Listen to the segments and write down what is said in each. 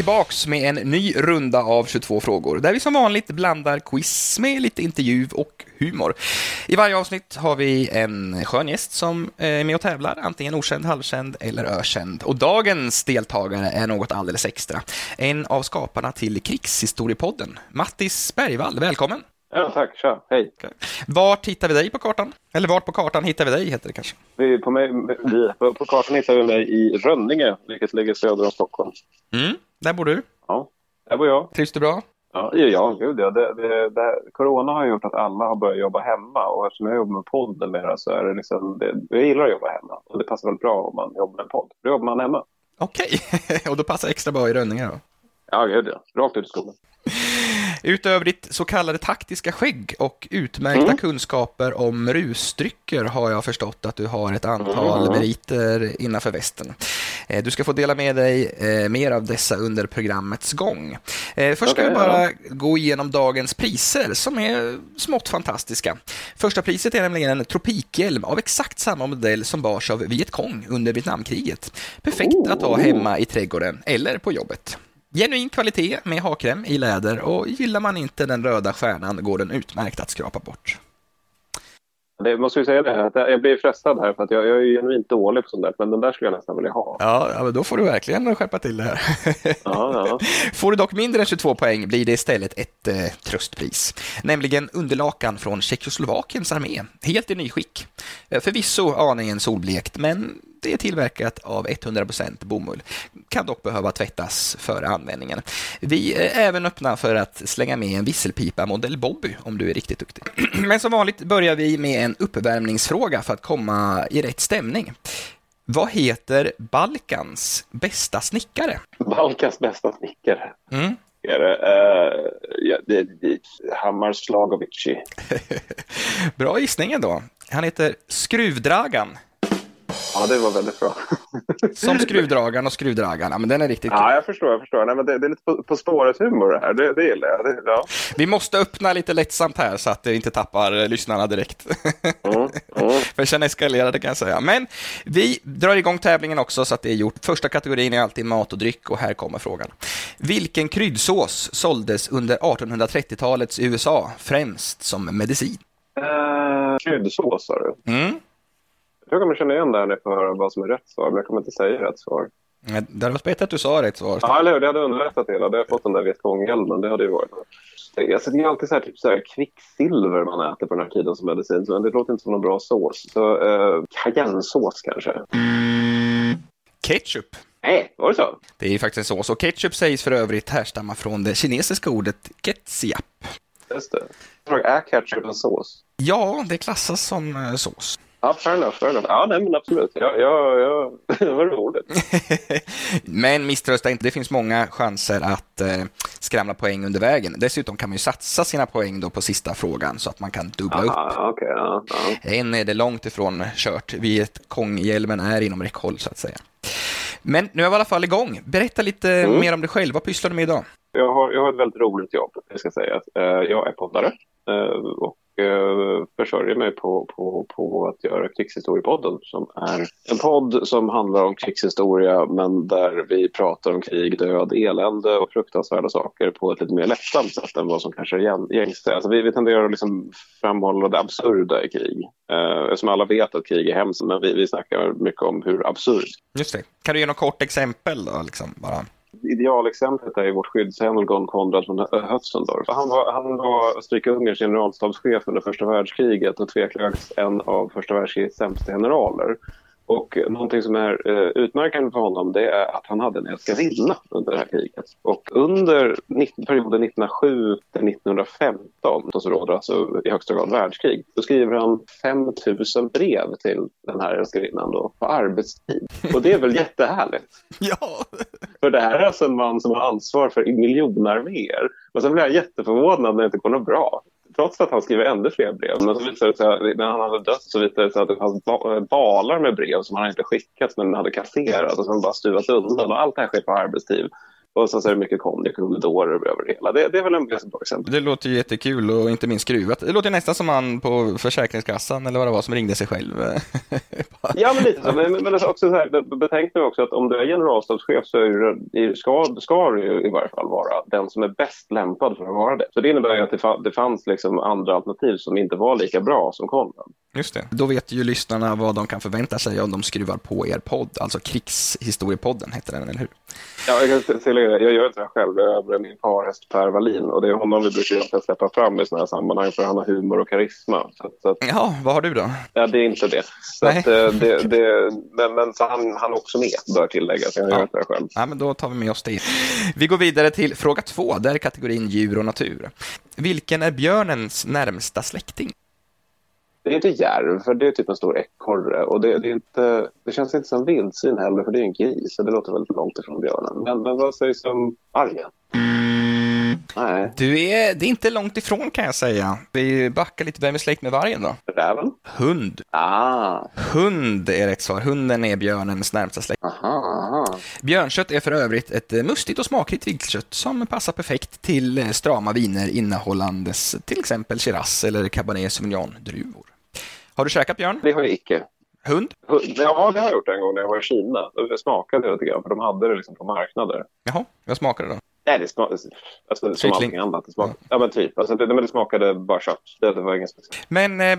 Tillbaks med en ny runda av 22 frågor, där vi som vanligt blandar quiz med lite intervju och humor. I varje avsnitt har vi en skön gäst som är med och tävlar, antingen okänd, halvkänd eller ökänd. Och dagens deltagare är något alldeles extra. En av skaparna till Krigshistoriepodden, Mattis Bergvall. Välkommen! Ja, tack. Tja, hej. Vart hittar vi dig på kartan? Eller vart på kartan hittar vi dig, heter det kanske? Vi, på, mig, vi, på, på kartan hittar vi mig i Rönninge, vilket ligger söder om Stockholm. Mm, där bor du. Ja, där bor jag. Trivs du bra? Ja, ja gud ja. Det, det, det, corona har gjort att alla har börjat jobba hemma och eftersom jag jobbar med podd numera så är det liksom, det, jag gillar att jobba hemma och det passar väldigt bra om man jobbar med en podd. Då jobbar man hemma. Okej, och då passar extra bra i Rönninge då? Ja, gud ja. Rakt ut i skogen. Utöver ditt så kallade taktiska skägg och utmärkta mm. kunskaper om rusdrycker har jag förstått att du har ett antal mm. meriter innanför västen. Eh, du ska få dela med dig eh, mer av dessa under programmets gång. Eh, först ska okay, vi bara ja. gå igenom dagens priser som är smått fantastiska. Första priset är nämligen en tropikhjälm av exakt samma modell som bars av Vietcong under Vietnamkriget. Perfekt oh. att ha hemma i trädgården eller på jobbet. Genuin kvalitet med hakkräm i läder och gillar man inte den röda stjärnan går den utmärkt att skrapa bort. Det måste ju säga det, att jag blir frestad här för att jag, jag är genuint dålig på sånt där, men den där skulle jag nästan vilja ha. Ja, ja men då får du verkligen skärpa till det här. Ja, ja. Får du dock mindre än 22 poäng blir det istället ett eh, tröstpris, nämligen underlakan från Tjeckoslovakiens armé, helt i nyskick. Eh, förvisso aningen solblekt, men det är tillverkat av 100% bomull. Kan dock behöva tvättas före användningen. Vi är även öppna för att slänga med en visselpipa modell Bobby om du är riktigt duktig. Men som vanligt börjar vi med en uppvärmningsfråga för att komma i rätt stämning. Vad heter Balkans bästa snickare? Balkans bästa snickare? Mm. Uh, ja, det, det, Hammar Slagovici. Bra gissning ändå. Han heter Skruvdragan. Ja, det var väldigt bra. Som skruvdragaren och skruvdragarna, men den är riktigt Ja, jag förstår. Jag förstår. Nej, men det, det är lite på, på spåret-humor det här. Det, det gillar jag. Det, ja. Vi måste öppna lite lättsamt här så att det inte tappar lyssnarna direkt. Mm, mm. För sen eskalerar det kan jag säga. Men vi drar igång tävlingen också så att det är gjort. Första kategorin är alltid mat och dryck och här kommer frågan. Vilken kryddsås såldes under 1830-talets USA främst som medicin? Uh, kryddsås, sa du? Mm. Jag kommer känna igen det här när jag får höra vad som är rätt svar, men jag kommer inte säga rätt svar. Det hade varit bättre att du sa rätt svar. Ja, eller hur? Det hade underlättat hela. Det har fått den där Vietcong-hjälmen. Det hade ju varit Alltså, det är alltid så här, typ så här, kvicksilver man äter på den här tiden som medicin. Så det låter inte som någon bra sås. Så uh, cayennesås kanske. Mm. Ketchup. Nej, var det så? Det är faktiskt en sås. Och ketchup sägs för övrigt härstamma från det kinesiska ordet ketchup. Just det. Är ketchup en sås? Ja, det klassas som eh, sås. Ja, fair enough, fair enough. Ja, nej, men absolut. Ja, ja, ja. det var roligt. men misströsta inte, det finns många chanser att eh, skramla poäng under vägen. Dessutom kan man ju satsa sina poäng då på sista frågan så att man kan dubbla Aha, upp. Okay, ja, ja. Än är det långt ifrån kört. Vietkong-hjälmen är inom räckhåll så att säga. Men nu är vi i alla fall igång. Berätta lite mm. mer om dig själv. Vad pysslar du med idag? Jag har, jag har ett väldigt roligt jobb, jag ska säga. Eh, jag är poddare eh, och eh, försörjer mig på, på, på att göra Krigshistoriepodden som är en podd som handlar om krigshistoria men där vi pratar om krig, död, elände och fruktansvärda saker på ett lite mer lättsamt sätt än vad som kanske är gängse. Alltså vi, vi tenderar att liksom framhålla det absurda i krig. Eh, eftersom alla vet att krig är hemskt men vi, vi snackar mycket om hur absurt. Just det. Kan du ge något kort exempel då? Liksom, bara? Idealexemplet är ju vårt skyddshelgon Konrad von Hötzendorf. Han var, han var Österrike-Ungerns generalstabschef under första världskriget och tveklöst en av första världskrigets sämsta generaler. Och någonting som är eh, utmärkande för honom det är att han hade en älskarinna under det här kriget. Och under perioden 1907 till 1915, så råder alltså i högsta grad världskrig, då skriver han 5000 brev till den här älskarinnan då, på arbetstid. Och det är väl jättehärligt? ja! För det här är alltså en man som har ansvar för miljonarméer. Och sen blir jag jätteförvånad när det inte går något bra trots att han skriver ännu fler brev. Men så visade det sig, när han hade dött så visade det sig att det fanns eh, balar med brev som han inte skickat men hade kasserat och som bara stuvat undan. Och allt det här sker på arbetstid. Och så är det mycket konjak och humidorer över det hela. Det, det är väl en ganska bra exempel. Det låter ju jättekul och inte minst skruvat. Det låter nästan som han på Försäkringskassan eller vad det var som ringde sig själv. ja, men lite så. Men, men också så här, betänk nu också att om du är generalstabschef så är det, ska, ska du ju i varje fall vara den som är bäst lämpad för att vara det. Så det innebär ju att det, det fanns liksom andra alternativ som inte var lika bra som Konrad. Just det. Då vet ju lyssnarna vad de kan förvänta sig om de skruvar på er podd, alltså Krigshistoriepodden heter den, eller hur? Ja, jag kan tillägga jag gör inte det själv, det är min parhäst Per Wallin och det är honom vi brukar släppa fram i sådana här sammanhang för han har humor och karisma. Så, så att, ja, vad har du då? Ja, det är inte det. Så Nej. Att, eh, det, det men, men så han, han är också med, bör tilläggas. Jag gör ja. inte det själv. Ja, men då tar vi med oss det. Vi går vidare till fråga två, där är kategorin djur och natur. Vilken är björnens närmsta släkting? Det är inte järv, för det är typ en stor ekorre. Och det, det, är inte, det känns inte som vildsvin heller, för det är en gris. Så det låter väldigt långt ifrån björnen. Men, men vad sägs om vargen? Mm. Nej. Du är, det är inte långt ifrån kan jag säga. Vi backar lite. Vem är släkt med vargen då? Räven? Hund. Ah. Hund är rätt svar. Hunden är björnens närmsta släkt. Aha, aha. Björnkött är för övrigt ett mustigt och smakligt viltkött som passar perfekt till strama viner innehållandes till exempel Shiraz eller Cabernet Sauvignon-druvor. Har du käkat björn? Det har jag icke. Hund? Ja, det har jag gjort en gång när jag var i Kina. Jag smakade lite grann, för de hade det liksom på marknader. Jaha, vad smakade det då? Nej, det smakade alltså, som allting annat. Det smakade, ja. ja. men typ. Alltså, det, men det smakade bara kött. Det, det var inget speciellt. Men eh,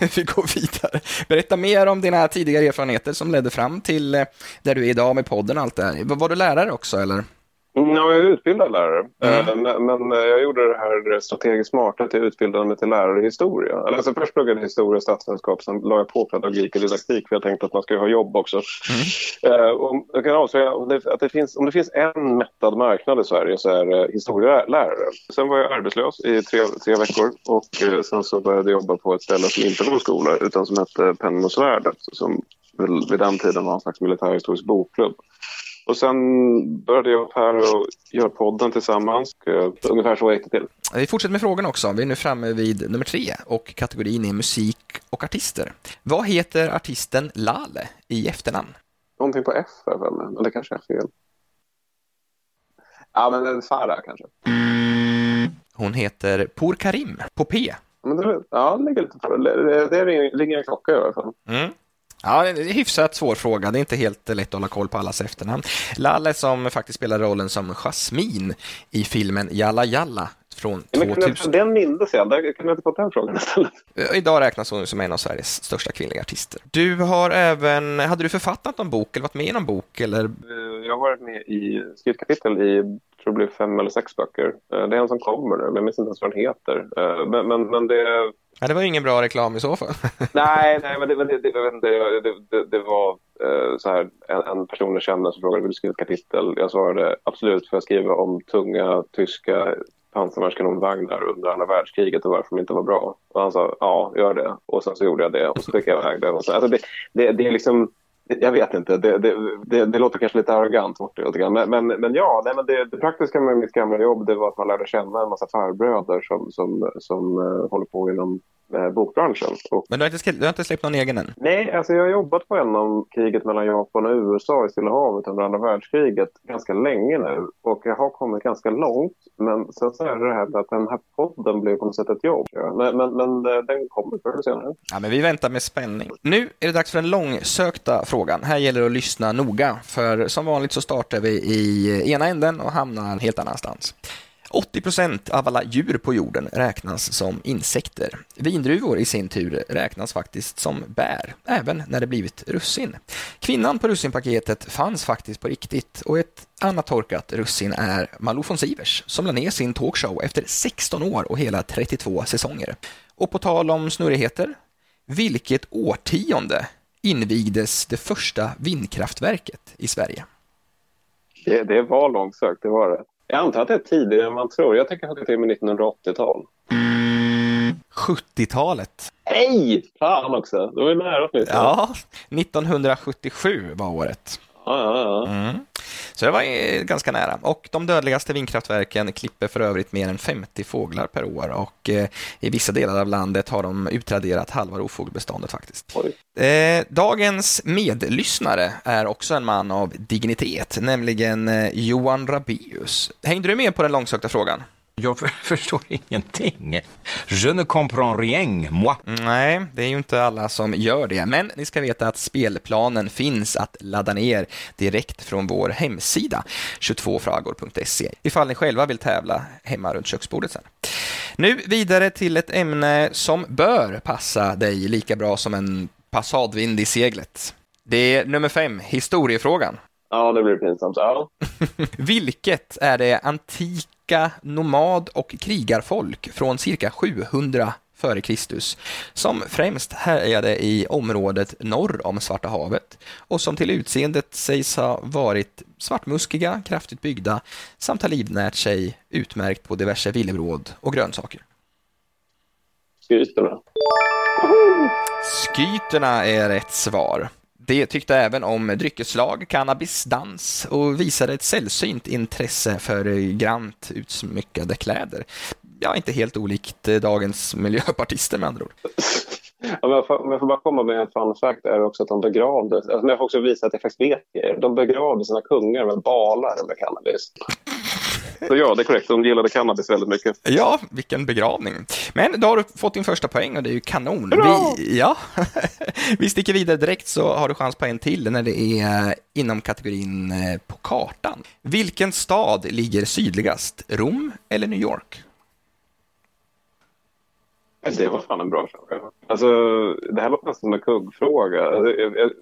vi går vidare. Berätta mer om dina tidigare erfarenheter som ledde fram till eh, där du är idag med podden och allt det här. Var du lärare också, eller? Mm, ja, jag är utbildad lärare. Mm. Eh, men eh, jag gjorde det här strategiskt smart att jag utbildade mig till lärare i historia. Alltså först pluggade jag historia och statsvetenskap, sen la jag på pedagogik och didaktik för jag tänkte att man ska ha jobb också. Mm. Eh, och jag kan avslöja att det finns, om det finns en mättad marknad i Sverige så är det historielärare. Sen var jag arbetslös i tre, tre veckor och sen så började jag jobba på ett ställe som inte var en skola utan som hette Pennan och svärdet som vid den tiden var en slags militärhistorisk bokklubb. Och sen började jag här och göra podden tillsammans. Ungefär så gick det till. Vi fortsätter med frågan också. Vi är nu framme vid nummer tre och kategorin är musik och artister. Vad heter artisten Lale i efternamn? Någonting på F är väl, men det kanske är fel. Ja, men Farah kanske. Hon heter Por Karim på P. Men det, ja, det ligger lite på det. Det ringer en klocka i alla fall. Mm. Ja, det är en hyfsat svår fråga. Det är inte helt lätt att hålla koll på allas efternamn. Lalle som faktiskt spelar rollen som Jasmine i filmen Jalla Jalla från men 2000. Den mindes jag. Där kunde jag inte fått den frågan istället. Eh, idag räknas hon som en av Sveriges största kvinnliga artister. Du har även, hade du författat någon bok eller varit med i någon bok? Eller? Eh, jag har varit med i skrivkapitel i tror det blir fem eller sex böcker. Eh, det är en som kommer nu, men jag minns inte ens vad den heter. Men, men, men det Ja, det var ingen bra reklam i så fall. nej, nej, men det, det, det, det, det var eh, så här, en, en person jag känner som frågade vill du skriva ett kapitel. Jag svarade absolut, för jag skriva om tunga tyska pansarvärnskanonvagnar under andra världskriget och varför de inte var bra. Och han sa ja, gör det. Och sen så gjorde jag det och så fick jag iväg det. Och så, alltså det, det, det är liksom jag vet inte, det, det, det, det låter kanske lite arrogant men, men, men ja, nej, men det, det, praktiska med mitt gamla jobb det var att man lärde känna en massa farbröder som, som, som uh, håller på inom bokbranschen. Och, men du har, inte släppt, du har inte släppt någon egen än? Nej, alltså jag har jobbat på en om kriget mellan Japan och USA i Stilla havet under andra världskriget ganska länge nu och jag har kommit ganska långt men sen så är det det här med att den här podden blev på något sätt ett jobb. Men, men, men eh, den kommer förr eller senare. Ja, men vi väntar med spänning. Nu är det dags för den långsökta frågan frågan. Här gäller det att lyssna noga, för som vanligt så startar vi i ena änden och hamnar helt annanstans. 80 procent av alla djur på jorden räknas som insekter. Vindruvor i sin tur räknas faktiskt som bär, även när det blivit russin. Kvinnan på russinpaketet fanns faktiskt på riktigt och ett annat torkat russin är Malou von Sivers som la ner sin talkshow efter 16 år och hela 32 säsonger. Och på tal om snurrigheter, vilket årtionde invigdes det första vindkraftverket i Sverige? Det, det var långsökt, det var det. Jag antar att det är tidigare än man tror. Jag tänker att det är med 1980-tal. Mm, 70-talet. Hej! Fan också, då är vi nära Ja, 1977 var året. Ja, ja, ja. Mm. Så det var ganska nära. Och de dödligaste vindkraftverken klipper för övrigt mer än 50 fåglar per år och eh, i vissa delar av landet har de utraderat halva rovfågelbeståndet faktiskt. Eh, dagens medlyssnare är också en man av dignitet, nämligen eh, Johan Rabius. Hängde du med på den långsökta frågan? Jag förstår ingenting. Je ne comprends rien, moi. Nej, det är ju inte alla som gör det, men ni ska veta att spelplanen finns att ladda ner direkt från vår hemsida, 22fragor.se, ifall ni själva vill tävla hemma runt köksbordet sen. Nu vidare till ett ämne som bör passa dig lika bra som en passadvind i seglet. Det är nummer fem, historiefrågan. Ja, det blir pinsamt. Ja. Vilket är det antika nomad och krigarfolk från cirka 700 före Kristus som främst härjade i området norr om Svarta havet och som till utseendet sägs ha varit svartmuskiga, kraftigt byggda samt ha livnärt sig utmärkt på diverse villebråd och grönsaker. Skyterna. Skyterna är rätt svar. Det tyckte även om dryckeslag, cannabis, dans och visade ett sällsynt intresse för grant utsmyckade kläder. Ja, inte helt olikt eh, dagens miljöpartister med andra ord. Om jag, får, om jag får bara komma med en fun fact är det också att de begravde, alltså jag får också visa att jag faktiskt vet det. De begravde sina kungar med balar med cannabis. Så ja, det är korrekt. De gillade cannabis väldigt mycket. Ja, vilken begravning. Men då har du fått din första poäng och det är ju kanon. Vi, ja. Vi sticker vidare direkt så har du chans på en till när det är inom kategorin eh, på kartan. Vilken stad ligger sydligast? Rom eller New York? Det var fan en bra fråga. Alltså, det här låter nästan som en kuggfråga. Alltså,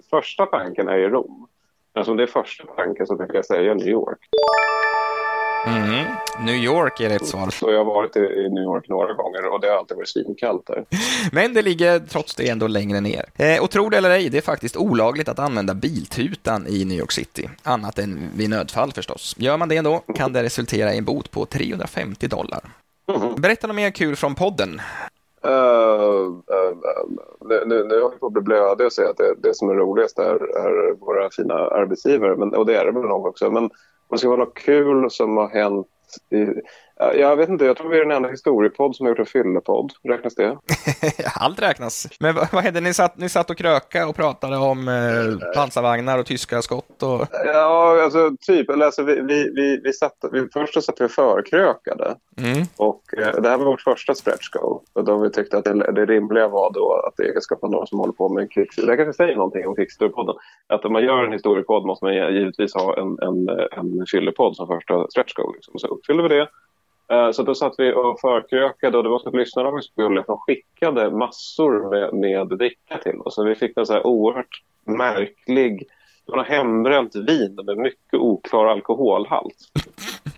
första tanken är ju Rom. Men som det är första tanken så tänker jag säga New York. Mm. New York är rätt svar. Så jag har varit i New York några gånger och det har alltid varit svinkallt där. Men det ligger trots det ändå längre ner. Eh, och tro det eller ej, det är faktiskt olagligt att använda biltutan i New York City. Annat än vid nödfall förstås. Gör man det ändå kan det resultera i en bot på 350 dollar. Mm. Berätta något mer kul från podden. Uh, uh, uh, nu, nu håller jag på att bli blödig och säga att det, det som är roligast är, är våra fina arbetsgivare, men, och det är det väl nog också. Men det ska vara något kul som har hänt i, jag vet inte, jag tror vi är den enda historiepodd som har gjort en fyllepodd. Räknas det? Allt räknas. Men vad, vad hände? Ni satt, ni satt och kröka och pratade om eh, pansarvagnar och tyska skott? Och... Ja, alltså typ. Eller, alltså, vi, vi, vi, vi satt, vi, först så satt vi förkrökade. Mm. Och eh, det här var vårt första stretch goal. Och då vi tyckte att det, det rimliga var då att i egenskap av någon som håller på med krigshistoria. Jag kanske säger någonting om krigshistoriepodden. Att om man gör en historiepodd måste man givetvis ha en, en, en fyllepodd som första stretch goal. Liksom. Så uppfyllde vi det. Eh, så då satt vi och förkrökade och det var så att lyssnarna var så gulliga de skickade massor med, med dricka till oss. Så vi fick en så här oerhört märklig, det var hembränt vin med mycket oklar alkoholhalt.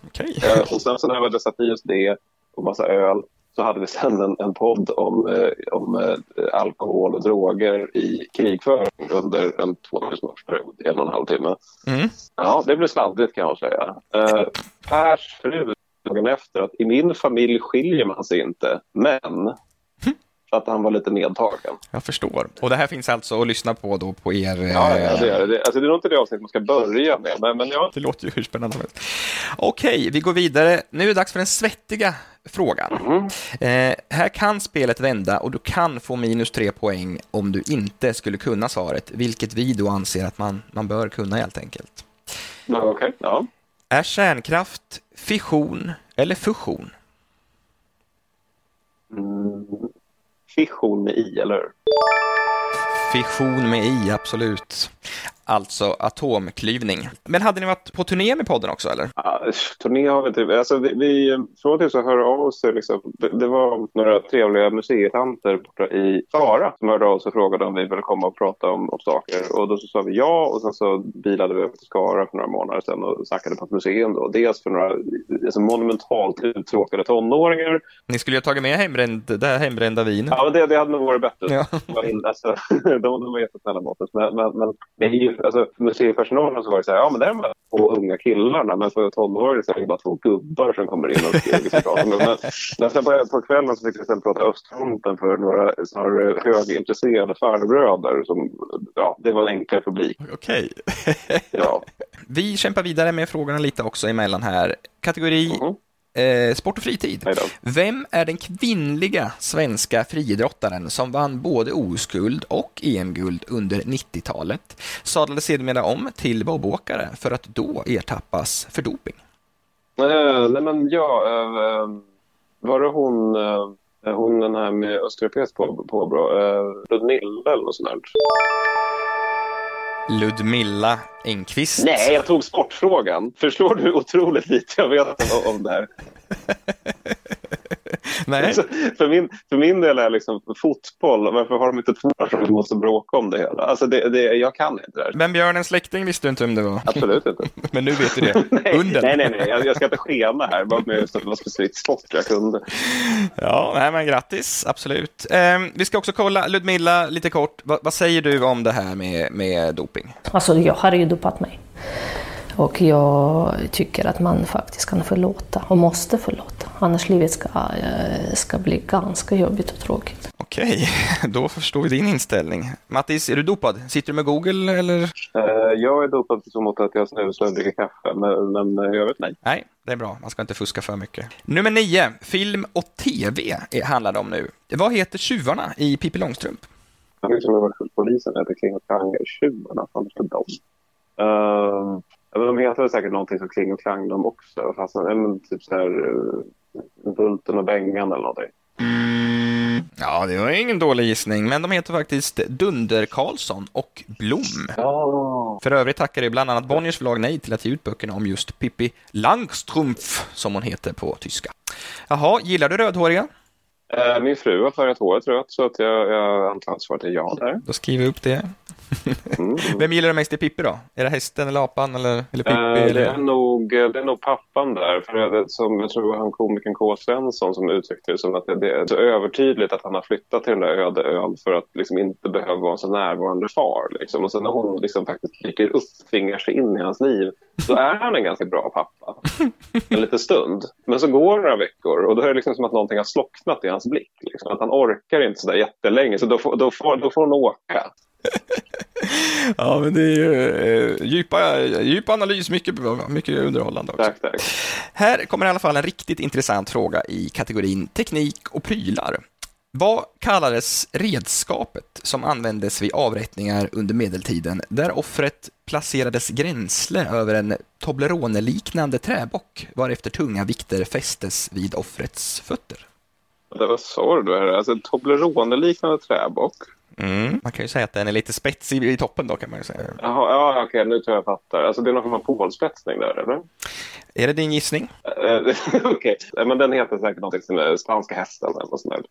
Okay. Eh, och sen så när vi hade satt i oss det och massa öl så hade vi sen en, en podd om, eh, om alkohol och droger i krigföring under en tvåtimmarsperiod, en och en halv timme. Mm. Ja, det blev sladdrigt kan jag säga. Pers fru dagen efter att i min familj skiljer man sig inte, men för att han var lite medtagen. Jag förstår. Och det här finns alltså att lyssna på då på er... Ja, ja det är det. Alltså, det är nog inte det avsnitt man ska börja med, men, men ja. Det låter ju hur spännande som helst. Okej, vi går vidare. Nu är det dags för den svettiga frågan. Mm. Eh, här kan spelet vända och du kan få minus tre poäng om du inte skulle kunna svaret, vilket vi då anser att man, man bör kunna helt enkelt. Ja, Okej, okay. ja. Är kärnkraft fission eller fusion? Mm, fission med i, eller Fission med i, absolut. Alltså atomklyvning. Men hade ni varit på turné med podden också eller? Ja, turné har vi typ. Alltså, vi, vi, från till så hör av oss. Liksom, det, det, var några trevliga museitanter borta i Skara som hörde av oss och frågade om vi ville komma och prata om, om saker. Och då så sa vi ja och sen så bilade vi upp till Skara för några månader sedan och snackade på ett museum. Då. Dels för några alltså, monumentalt uttråkade tonåringar. Ni skulle ju ha tagit med hembränd, det här hembrända vinet. Ja, det, det hade nog varit bättre. Ja. alltså, de, de var jättesnälla mot oss. Men, men, men det är ju alltså, museipersonalen så var så här, ja men det är de här två unga killarna, men för tonåringar så är det bara två gubbar som kommer in och skriver Men, men sen på, på kvällen så fick vi sen prata östfronten för några snarare högintresserade farbröder som, ja, det var en enklare publik. Okej. ja. Vi kämpar vidare med frågorna lite också emellan här. Kategori Mhm. Eh, sport och fritid. Vem är den kvinnliga svenska friidrottaren som vann både OS-guld och EM-guld under 90-talet? Sadlade sedermera om till bobåkare för att då ertappas för doping. Eh, nej, men ja, eh, var det hon, eh, hon den här med östeuropeiskt på, påbrå, eh, Ludmilla eller något sånt där? Ludmilla Engqvist. Nej, jag tog sportfrågan. Förstår du otroligt lite jag vet om det här? Nej. Alltså, för, min, för min del är liksom fotboll, varför har de inte två som måste bråka om det hela? Alltså det, det, jag kan inte det här. Men Björnens släkting visste du inte vem det var. Absolut inte. Men nu vet du det. nej, Unden. nej, nej, nej. Jag, jag ska inte skena här. Bara med just att det var specifikt sport jag kunde. Ja, nej, men grattis, absolut. Eh, vi ska också kolla, Ludmilla, lite kort, vad, vad säger du om det här med, med doping? Alltså jag har ju dopat mig. Och jag tycker att man faktiskt kan förlåta och måste förlåta. Annars livet ska, eh, ska bli ganska jobbigt och tråkigt. Okej, då förstår vi din inställning. Mattis, är du dopad? Sitter du med Google eller? Eh, jag är dopad så mot att jag snusar och dricker kaffe, men, men eh, jag vet nej. Nej, det är bra. Man ska inte fuska för mycket. Nummer nio, film och tv handlar det om nu. Vad heter tjuvarna i Pippi Långstrump? Jag vet inte om jag var polisen heter Kling och Klang-tjuvarna. Vad heter de? Uh, men de heter väl säkert någonting som Kling och Klang de också. Fast, eh, men, typ så här uh, Bulten och Bengan eller någonting. Ja, det var ingen dålig gissning, men de heter faktiskt Dunder Karlsson och Blom. Ja. För övrigt tackade bland annat Bonniers förlag nej till att ge ut böckerna om just Pippi Langstrumpf, som hon heter på tyska. Jaha, gillar du rödhåriga? Eh, min fru har färgat håret rött så att jag, jag antar att svaret är ja där. Då skriver vi upp det. Mm. Vem gillar du mest i Pippi då? Är det hästen eller apan eller, eller Pippi? Eh, det, eller? är nog, det är nog pappan där. För jag, som, jag tror det han komikern K. Svensson som uttryckte det som att det, det är så övertydligt att han har flyttat till den där öde ön för att liksom inte behöva vara en så närvarande far. Liksom. Och sen när hon liksom faktiskt dyker upp, tvingar sig in i hans liv, så är han en ganska bra pappa. En liten stund. Men så går det några veckor och då är det liksom som att någonting har slocknat i hans blick. Liksom. Att han orkar inte så där jättelänge, så då får, då får, då får hon åka. Ja, men det är ju eh, djupa, djup analys, mycket, mycket underhållande också. Tack, tack. Här kommer i alla fall en riktigt intressant fråga i kategorin teknik och prylar. Vad kallades redskapet som användes vid avrättningar under medeltiden där offret placerades gränsle över en Toblerone-liknande träbock varefter tunga vikter fästes vid offrets fötter? Det var så du är. Alltså en Toblerone-liknande träbock. Mm. Man kan ju säga att den är lite spetsig i toppen då kan man ju säga. Jaha, ja, okej, nu tror jag fattar. Alltså det är någon form av pålspetsning där, eller? Är det din gissning? Eh, okej, Eh, men den heter säkert någonting som är spanska hästen eller något sånt där.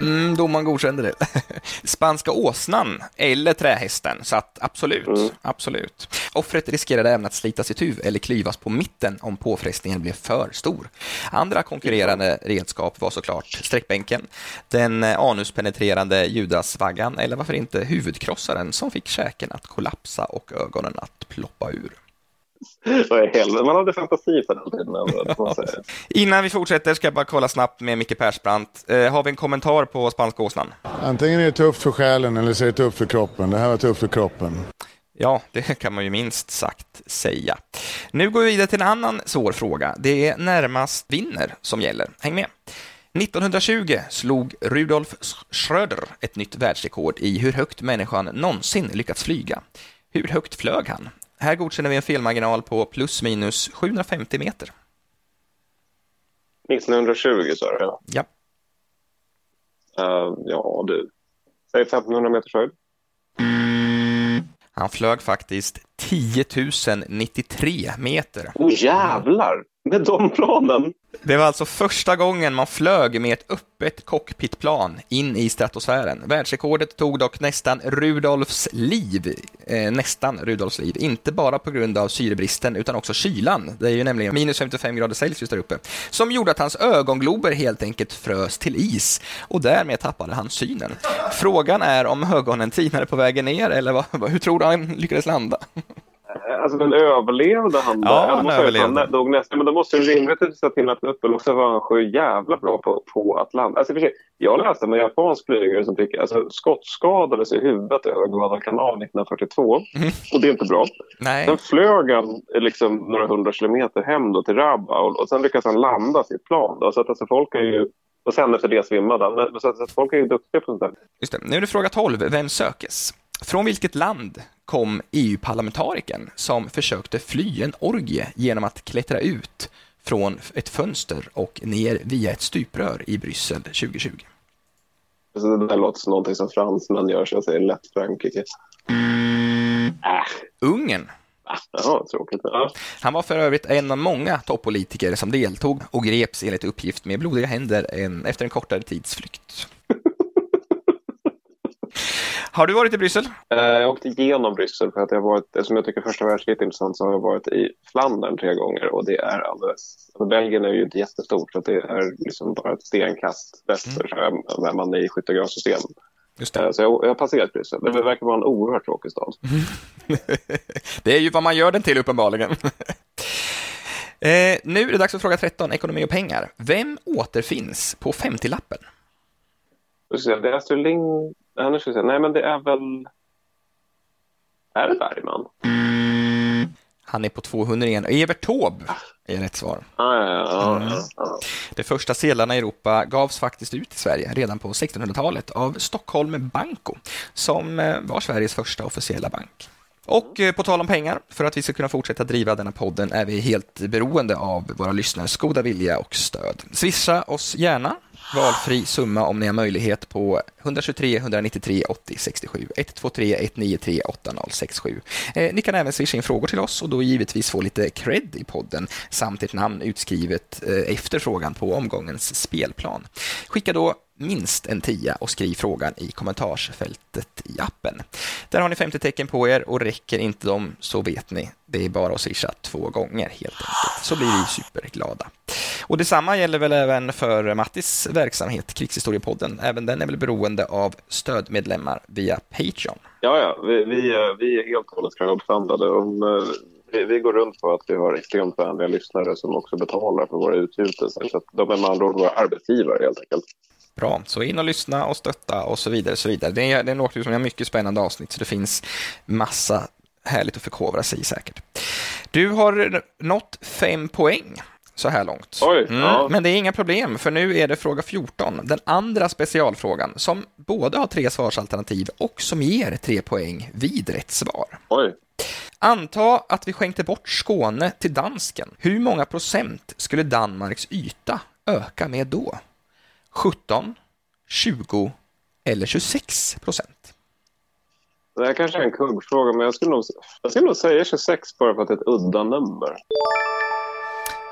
Mm, domaren godkände det. Spanska åsnan eller trähästen, så att absolut, Mm. absolut. Offret riskerade även att slitas itu eller klyvas på mitten om påfrestningen blev för stor. Andra konkurrerande redskap var såklart sträckbänken, den eh, anuspenetrerande judasvaggan eller varför inte huvudkrossaren som fick käken att kollapsa och ögonen att ploppa ur. Vad? Man hade fantasi på den tiden. Innan vi fortsätter ska jag bara kolla snabbt med Micke Persbrandt. Eh, har vi en kommentar på spanska åsnan? Antingen är det tufft för själen eller så är det tufft för kroppen. Det här var tufft för kroppen. Ja, det kan man ju minst sagt säga. Nu går vi vidare till en annan svår fråga. Det är närmast vinner som gäller. Häng med. 1920 slog Rudolf Schröder ett nytt världsrekord i hur högt människan någonsin lyckats flyga. Hur högt flög han? Här godkänner vi en felmarginal på plus minus 750 meter. 1920 sa du, ja. Ja, Eh, ja, du. Säg 1500 meters höjd. han flög faktiskt 10 093 meter. Åh oh, jävlar! Med de planen? Det var alltså första gången man flög med ett öppet cockpitplan in i stratosfären. Världsrekordet tog dock nästan Rudolfs liv. Eh, nästan Rudolfs liv. Inte bara på grund av syrebristen utan också kylan. Det är ju nämligen minus 55 grader Celsius där uppe. Som gjorde att hans ögonglober helt enkelt frös till is och därmed tappade han synen. Frågan är om ögonen tinade på vägen ner eller vad, hur tror du han lyckades landa? Alltså men överlevde han? Ja, han måste jag- överlevde. Han, dog nästa, men då måste ju rimligtvis ha tillagt upp och så var han så jävla bra på, på att landa. Alltså, och för sig, jag läste om en japansk flygare som fick alltså, skottskadades i huvudet över Guadalcanal 1942. Mm. Och det är inte bra. Nej. Sen flög han liksom några hundra kilometer hem då till Rabaul och sen lyckades han landa sitt plan. Då. Så att alltså, folk är ju, och sen efter det svimmade han. Men, så att, så folk är ju duktiga på sånt där. Just det. Nu är det fråga 12. Vem sökes? Från vilket land kom EU-parlamentarikern som försökte fly en orgie genom att klättra ut från ett fönster och ner via ett stuprör i Bryssel 2020? Så det där låter som någonting som fransmän gör så jag säger lätt Frankrike. Äh, Ungern. ah, ja, tråkigt. Ja. Han var för övrigt en av många toppolitiker som deltog och greps enligt uppgift med blodiga händer en, efter en kortare tids flykt. Har du varit i Bryssel? Eh, Jag åkte igenom Bryssel för att jag varit, eftersom jag tycker första världskriget är intressant så har jag varit i Flandern tre gånger och det är alldeles, alltså Belgien är ju inte jättestort så det är liksom bara ett stenkast väster så är är man i skyttegravssystem. Eh, Så jag, jag har passerat Bryssel. Det verkar vara en oerhört tråkig stad. Det är ju vad man gör den till uppenbarligen. Eh, nu är det dags för fråga 13, ekonomi och pengar. Vem återfinns på 50-lappen? Då ska jag säga, Det är Astrid Ling... Nu ska jag säga, nej, men det är väl... Är det Bergman? Han är på 200 igen. Evert Taube är rätt svar. Ah, ja, ja, ja, ja. De första sedlarna i Europa gavs faktiskt ut i Sverige redan på 1600-talet av Stockholm Banco, som eh, var Sveriges första officiella bank. Och eh, på tal om pengar, för att vi ska kunna fortsätta driva denna podden är vi helt beroende av våra lyssnares goda vilja och stöd. Swisha oss gärna valfri summa om ni har möjlighet på 123 193 80 67 123 193 8067. Eh, ni kan även swisha in frågor till oss och då givetvis få lite cred i podden samt ett namn utskrivet eh, efter frågan på omgångens spelplan. Skicka då minst en tia och skriv frågan i kommentarsfältet i appen. Där har ni 50 tecken på er och räcker inte dem så vet ni, det är bara att swisha två gånger helt enkelt, så blir vi superglada. Och detsamma gäller väl även för Mattis verksamhet, Krigshistoriepodden. Även den är väl beroende av stödmedlemmar via Patreon. Ja, ja. Vi, vi, är- vi är helt och hållet crowdfundade. Om, eh, vi, vi går runt på att vi har extremt vänliga lyssnare som också betalar för våra utgjutelser. Så de är med andra ord våra arbetsgivare helt enkelt. Bra, så in och lyssna och stötta och så vidare. Så vidare. Det är, det är en åktur som har mycket spännande avsnitt, så det finns massa härligt att förkovra sig i säkert. Du har nått fem poäng så här långt. Oj, Mm, ja. Men det är inga problem, för nu är det fråga 14, den andra specialfrågan, som både har tre svarsalternativ och som ger tre poäng vid rätt svar. Oj. Anta att vi skänkte bort Skåne till dansken. Hur många procent skulle Danmarks yta öka med då? 17, 20 eller 26 procent? Det här kanske är en kuggfråga, men jag skulle, nog, jag skulle nog säga 26 bara för att det är ett udda nummer.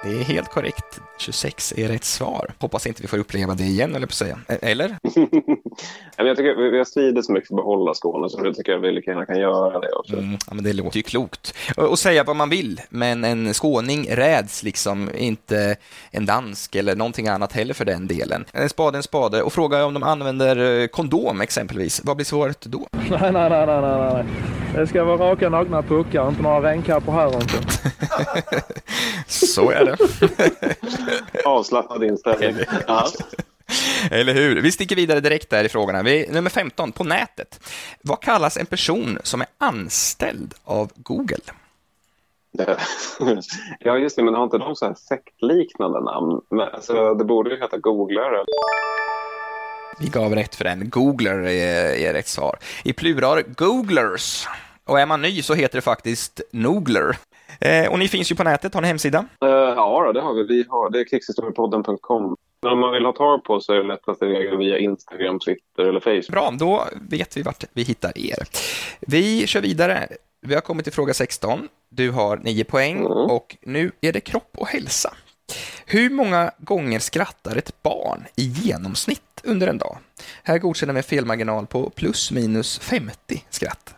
Det är helt korrekt. 26 är rätt svar. Hoppas inte vi får uppleva det igen, eller på att säga. Eller? Jag tycker vi, har stridit så mycket för att behålla Skåne, så jag tycker jag vi lika gärna kan göra det också. Mm, ja, men det låter ju klokt. Och, säga vad man vill, men en skåning räds liksom inte en dansk eller någonting annat heller för den delen. En spade en spade. Och fråga om de använder kondom exempelvis. Vad blir svaret då? Nej, nej, nej, nej, nej, nej. Det ska vara raka, nakna puckar, inte några regnkappor här inte. Så är det. Avslappnad inställning. Ja. Eller hur? Vi sticker vidare direkt där i frågorna. Vi, nummer 15, på nätet. Vad kallas en person som är anställd av Google? Ja, just det, men har inte de så här sektliknande namn? Men, alltså, det borde ju heta googlare. Vi gav rätt för den. Googler är, är rätt svar. I plural, googlers. Och är man ny så heter det faktiskt Noogler. Eh, och ni finns ju på nätet, har ni hemsida? Uh, ja, det har vi. vi har, det är krigshistoriepodden.com. Men om man vill ha tag på oss så är det lättast via Instagram, Twitter eller Facebook. Bra, då vet vi vart vi hittar er. Vi kör vidare. Vi har kommit till fråga 16. Du har 9 poäng och nu är det kropp och hälsa. Hur många gånger skrattar ett barn i genomsnitt under en dag? Här godkänner vi en felmarginal på plus minus 50 skratt.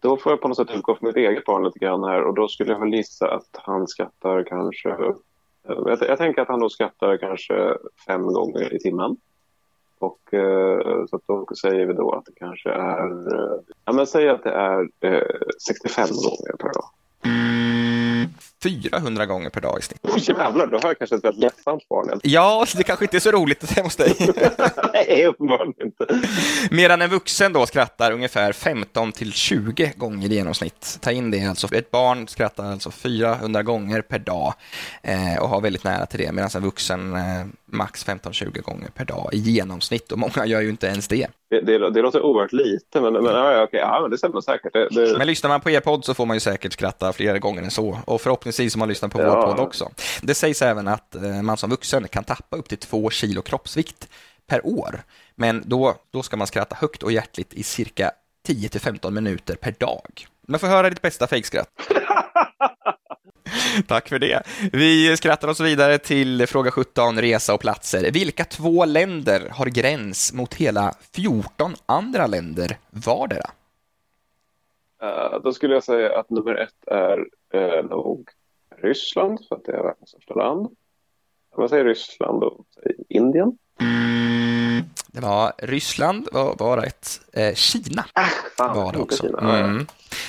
Då får jag på något sätt utgå från mitt eget barn lite grann här och då skulle jag väl gissa att han skattar kanske... Jag, jag tänker att han då skattar kanske fem gånger i timmen. Och eh, så att då säger vi då att det kanske är... Eh, ja, men säg att det är eh, 65 gånger per dag. Mm. 400 gånger per dag i snitt. Oh, jävlar, då har jag kanske ett väldigt ledsamt barn. Ja, det kanske inte är så roligt hemma hos dig. Nej, uppenbarligen inte. Medan en vuxen då skrattar ungefär 15 till 20 gånger i genomsnitt. Ta in det alltså. Ett barn skrattar alltså 400 gånger per dag eh, och har väldigt nära till det, medan en vuxen eh, max 15-20 gånger per dag i genomsnitt och många gör ju inte ens det. Det, det, det låter oerhört lite, men, men, ja, okej, ja, men det stämmer säkert. Det, det, Men lyssnar man på er podd så får man ju säkert skratta flera gånger än så och förhoppningsvis om man lyssnar på Ja. vår podd också. Det sägs även att eh, man som vuxen kan tappa upp till två kilo kroppsvikt per år, men då, då ska man skratta högt och hjärtligt i cirka 10 till 15 minuter per dag. Man får höra ditt bästa fejkskratt. Tack för det. Vi skrattar oss vidare till fråga 17, resa och platser. Vilka två länder har gräns mot hela 14 andra länder vardera? Eh, då skulle jag säga att nummer ett är uh, nog Ryssland, för att det är världens största land. Om jag säger Ryssland, då säger Indien. Det var Ryssland var, var rätt. Eh, Kina Fan, var det också. Ja. Mm.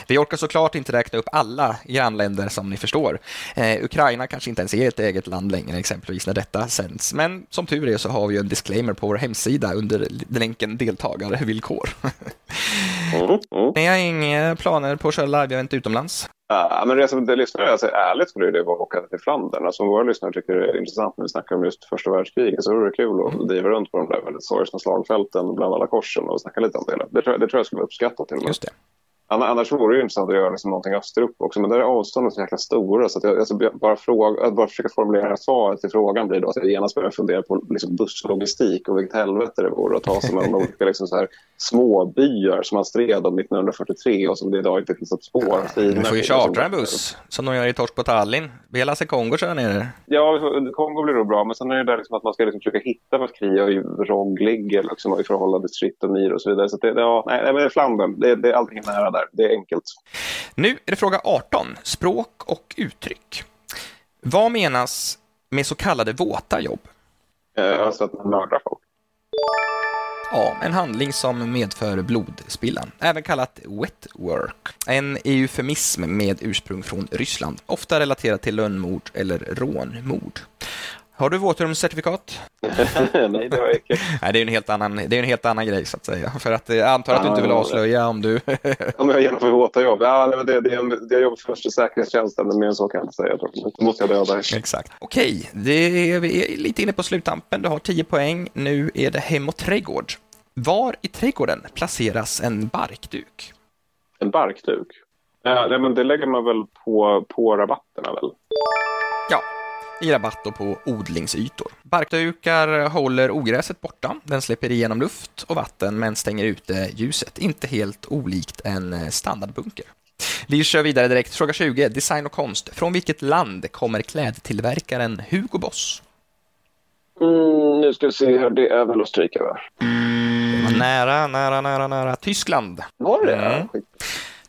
Vi orkar såklart inte räkna upp alla grannländer som ni förstår. Eh, Ukraina kanske inte ens är ett eget land längre, exempelvis när detta sänds. Men som tur är så har vi ju en disclaimer på vår hemsida under länken deltagarvillkor. Mm, mm. Ni har inga planer på att köra live-event utomlands? Ja, men det som det lyssnare, alltså, ärligt skulle det vara att åka till Flandern. Alltså, om våra lyssnare tycker det är intressant när vi snackar om just första världskriget så vore det kul att driva runt på de där väldigt sorgsna slagfälten bland alla korsen och snacka lite om det. Det tror, jag- det tror jag skulle vara uppskattat till och med. Just det. Anna- Annars vore det ju intressant att göra liksom någonting österut också, men där är avstånden så jäkla stora så att jag, alltså, bara, fråga, att bara försöka formulera svaret till frågan blir då att jag genast börjar fundera på liksom, busslogistik och vilket helvete det vore att ta sig mellan olika liksom, så här, småbyar som man stred om 1943 och som det idag inte finns ett spår. Du får ju chartra en buss, som de gör i Torsk på Tallinn. Lasse Kongo köra ner Ja, Kongo blir nog bra, men sen är det där liksom att man ska liksom försöka hitta vart Kria och Rog ligger liksom, i förhållande till Stritomir och så vidare. Så det, det, ja, nej, men det är Flandern, det, det är allting nära där. Det är enkelt. Nu är det fråga 18, språk och uttryck. Vad menas med så kallade våta jobb? Alltså att man mördar folk. Ja, en handling som medför blodspillan, även kallat wet work. En eufemism med ursprung från Ryssland, ofta relaterat till lönnmord eller rånmord. Har du våtrumscertifikat? nej, det var icke. Nej, det är en helt annan, det är en helt annan grej så att säga. För att eh, jag antar att du inte vill avslöja om du... Om jag genomför våta jobb? Ja, det, det, är- det är jobb först i säkerhetstjänsten, men mer än så kan jag inte säga. Jag. Då måste jag döda. Exakt. Okej, det är, vi är lite inne på sluttampen. Du har 10 poäng. Nu är det hem och trädgård. Var i trädgården placeras en barkduk? En barkduk? Ja, men det lägger man väl på, på rabatterna väl? Ja, i rabatt på odlingsytor. Barkdukar håller ogräset borta. Den släpper igenom luft och vatten men stänger ute ljuset. Inte helt olikt en eh, standardbunker. Vi kör vidare direkt. Fråga 20. Design och konst. Från vilket land kommer klädtillverkaren Hugo Boss? Mm, nu ska vi se här, det är väl stryka va? Nära, nära, nära, nära. Tyskland. Var det Mm.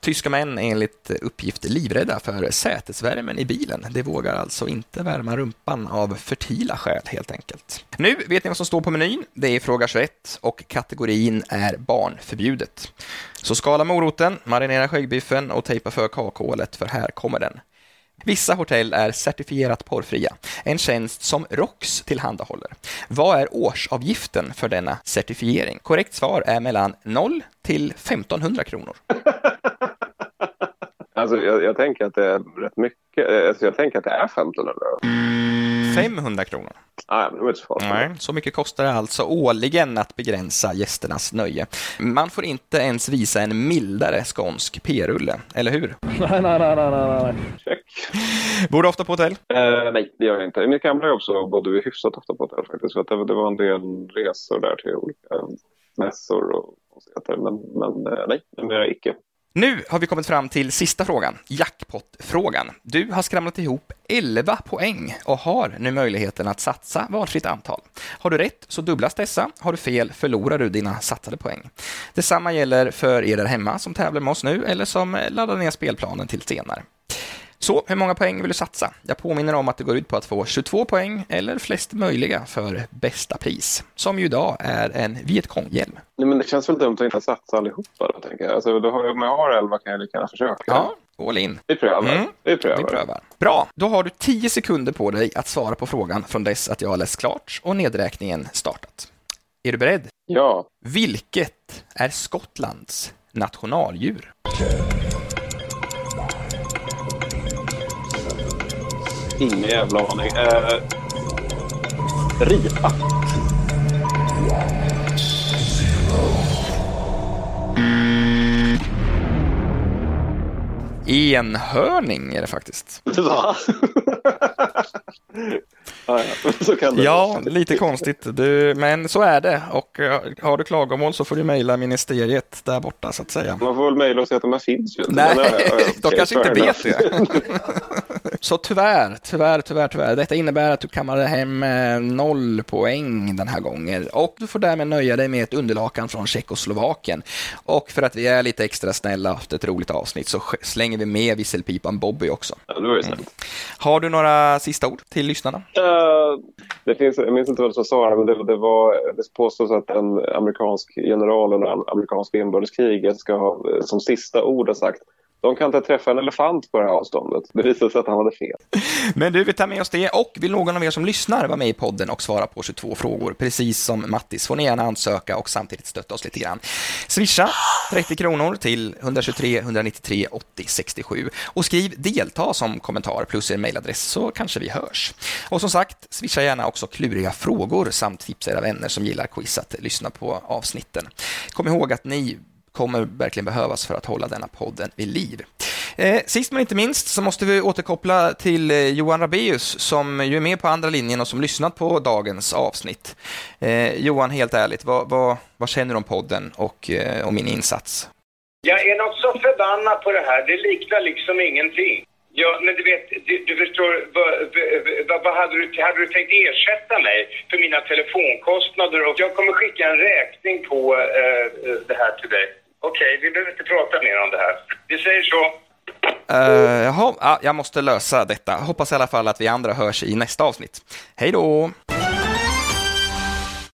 Tyska män är enligt uppgift livrädda för sätesvärmen i bilen. De vågar alltså inte värma rumpan av fertila skäl helt enkelt. Nu vet ni vad som står på menyn. Det är fråga 21 och kategorin är barnförbjudet. Så skala moroten, marinera skäggbiffen och tejpa för kakhålet för här kommer den. Vissa hotell är certifierat porrfria, en tjänst som ROX tillhandahåller. Vad är årsavgiften för denna certifiering? Korrekt svar är mellan 0 till 1500 kronor. Alltså, jag, jag tänker att det är rätt mycket. Eh, Alltså, jag tänker att det är 1500 euro. 500 kronor. Nej, det var inte så farligt. Nej, så mycket kostar det alltså årligen att begränsa gästernas nöje. Man får inte ens visa en mildare skånsk p-rulle, eller hur? Nej, nej, nej, nej, nej. Check. Bor du ofta på hotell? Eh, nej, det gör jag inte. I mitt gamla jobb så bodde vi hyfsat ofta på hotell faktiskt. För att det, det var en del resor där till olika mässor och konstigheter. Men, men eh, nej, numera icke. Nu har vi kommit fram till sista frågan, jackpot-frågan. Du har skramlat ihop 11 poäng och har nu möjligheten att satsa valfritt antal. Har du rätt så dubblas dessa, har du fel förlorar du dina satsade poäng. Detsamma gäller för er där hemma som tävlar med oss nu eller som laddar ner spelplanen till senare. Så, hur många poäng vill du satsa? Jag påminner om att det går ut på att få 22 poäng eller flest möjliga för bästa pris, som ju idag är en Vietcong-hjälm. Nej, men det känns väl dumt att inte satsa allihopa då, tänker jag. Alltså, då har jag, om jag har 11 kan jag lika gärna försöka. Ja, All in. Vi prövar. Mm. Vi prövar. Vi prövar. Bra, då har du 10 sekunder på dig att svara på frågan från dess att jag har läst klart och nedräkningen startat. Är du beredd? Ja. Vilket är Skottlands nationaldjur? Ingen jävla aning. Eh, ripa. Enhörning är det faktiskt. Va? ja, ja. Lite konstigt, du, men så är det. Och eh, har du klagomål så får du mejla ministeriet där borta så att säga. Man får väl mejla och säga att de här finns ju. Nej, Men, ja, ja, de kanske inte vet det. Så tyvärr, tyvärr, tyvärr, tyvärr. Detta innebär att du kammade hem eh, noll poäng den här gången och du får därmed nöja dig med ett underlakan från Tjeckoslovakien. Och för att vi är lite extra snälla efter ett roligt avsnitt så slänger vi med visselpipan Bobby också. Ja, det var ju snällt. Har du några sista ord till lyssnarna? Eh, det finns, jag minns inte vad som sa det, men det, det, var, det påstås att en amerikansk general under amerikanska inbördeskriget ska ha eh, som sista ord ha sagt de kan inte träffa en elefant på det här avståndet. Det visade sig att han hade fel. Men du, vi tar med oss det och vill någon av er som lyssnar vara med i podden och svara på 22 frågor, precis som Mattis, får ni gärna ansöka och samtidigt stötta oss lite grann. Swisha 30 kronor till 123 193 80 67 och skriv delta som kommentar plus er mejladress så kanske vi hörs. Och som sagt, swisha gärna också kluriga frågor samt tipsa era vänner som gillar quiz att lyssna på avsnitten. Kom ihåg att ni kommer verkligen behövas för att hålla denna podden vid liv. Eh, sist men inte minst så måste vi återkoppla till eh, Johan Rabeus som ju är med på andra linjen och som lyssnat på dagens avsnitt. Eh, Johan, helt ärligt, vad, vad, vad känner du om podden och om min insats? Jag är något så förbannad på det här. Det liknar liksom ingenting. Ja, men du vet, du, du förstår, vad, vad, vad hade, du, hade du tänkt ersätta mig för mina telefonkostnader? Och jag kommer skicka en räkning på eh, eh det här till dig. Okej, vi behöver inte prata mer om det här. Vi säger så. Uh, jaha, jag måste lösa detta. Hoppas i alla fall att vi andra hörs i nästa avsnitt. Hej då!